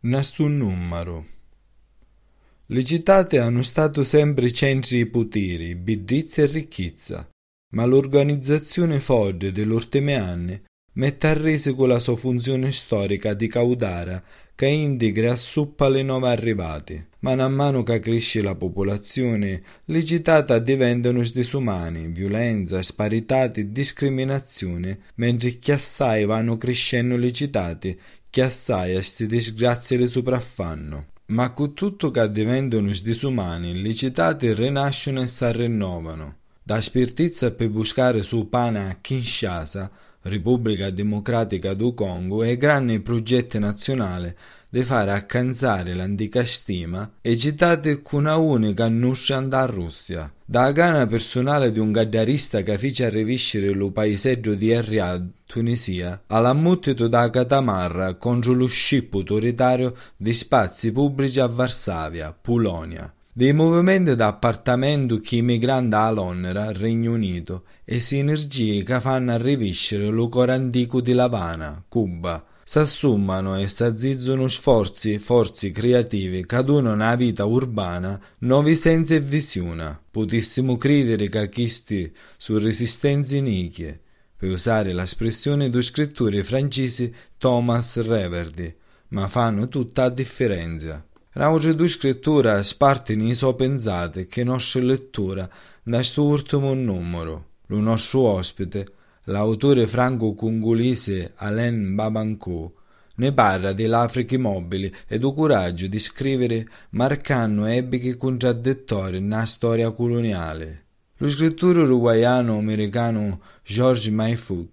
nessun numero. Le citate hanno stato sempre centri di potere, bellezza e ricchezza, ma l'organizzazione ultimi anni mette a rese con la sua funzione storica di caudara che integra e assuppa le nuove arrivate. Man mano che cresce la popolazione, le citate diventano disumani, violenza, sparità e discriminazione, mentre che assai vanno crescendo le citate che assai a ste disgrazie le sopraffanno. Ma con tutto che diventano disumani, le citate rinascono e si rinnovano. Da spirtizza per buscare su pane a Kinshasa, Repubblica Democratica do Congo, e grandi progetti nazionali di fare accanzare l'antica stima e citate con una unica annuscia da Russia. Da gana personale di un gaddarista che fece riviscere lo paesaggio di Riyadh, Tunisia, alla muttito da Catamarra contro lo scippo autoritario di spazi pubblici a Varsavia, Polonia dei movimenti d'appartamento che immigrano a Londra, Regno Unito, e sinergie che fanno riviscere lo cuore antico di Lavana, Cuba, s'assumano e s'azzizzano sforzi, forze creativi che donano una vita urbana nuovi sensi e visione. Potessimo credere che questi su resistenze inichie, per usare l'espressione dello scrittore francese Thomas Reverdy, ma fanno tutta la differenza. L'auge di scrittura spartini so pensate che nostra lettura da sto ultimo numero. Lo nostro ospite, l'autore franco-congolese Alain Babanco, ne parla dell'Africa mobile e del coraggio di scrivere marcando epiche contraddittorie nella storia coloniale. Lo scrittore uruguaiano-americano George Mayfoot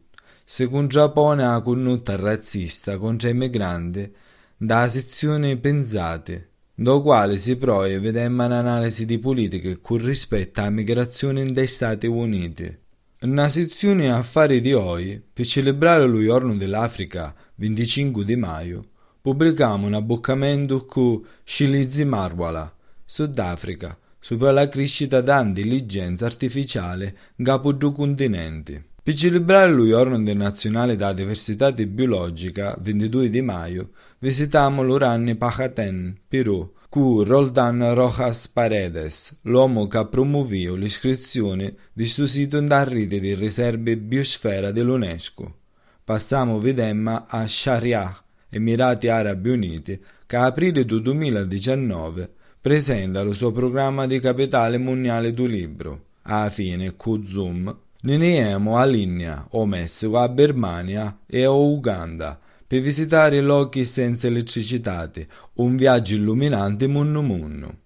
si contrappone alla condotta razzista contro i migranti da sezione pensate do quale si provvede un'analisi di politiche con rispetto alla migrazione degli Stati Uniti. Nella sezione Affari di oggi, per celebrare lo giorno dell'Africa, 25 di maggio, pubblichiamo un abboccamento con Shilizi Marwala, Sudafrica, sopra la crescita dell'intelligenza artificiale capo due continenti. Per celebrare lo giorno internazionale della diversità biologica, 22 di maggio, visitiamo l'Uranne Pajaten, Perù, con Roldan Rojas Paredes, l'uomo che ha promovito l'iscrizione di suo sito in rete di riserve biosfera dell'UNESCO. Passiamo vedemma a Shariah, Emirati Arabi Uniti, che a aprile del 2019 presenta il suo programma di capitale mondiale du libro. A fine, con Zoom, Niniemo linea o Messico a Birmania e a Uganda per visitare luoghi senza elettricità, un viaggio illuminante munno munno.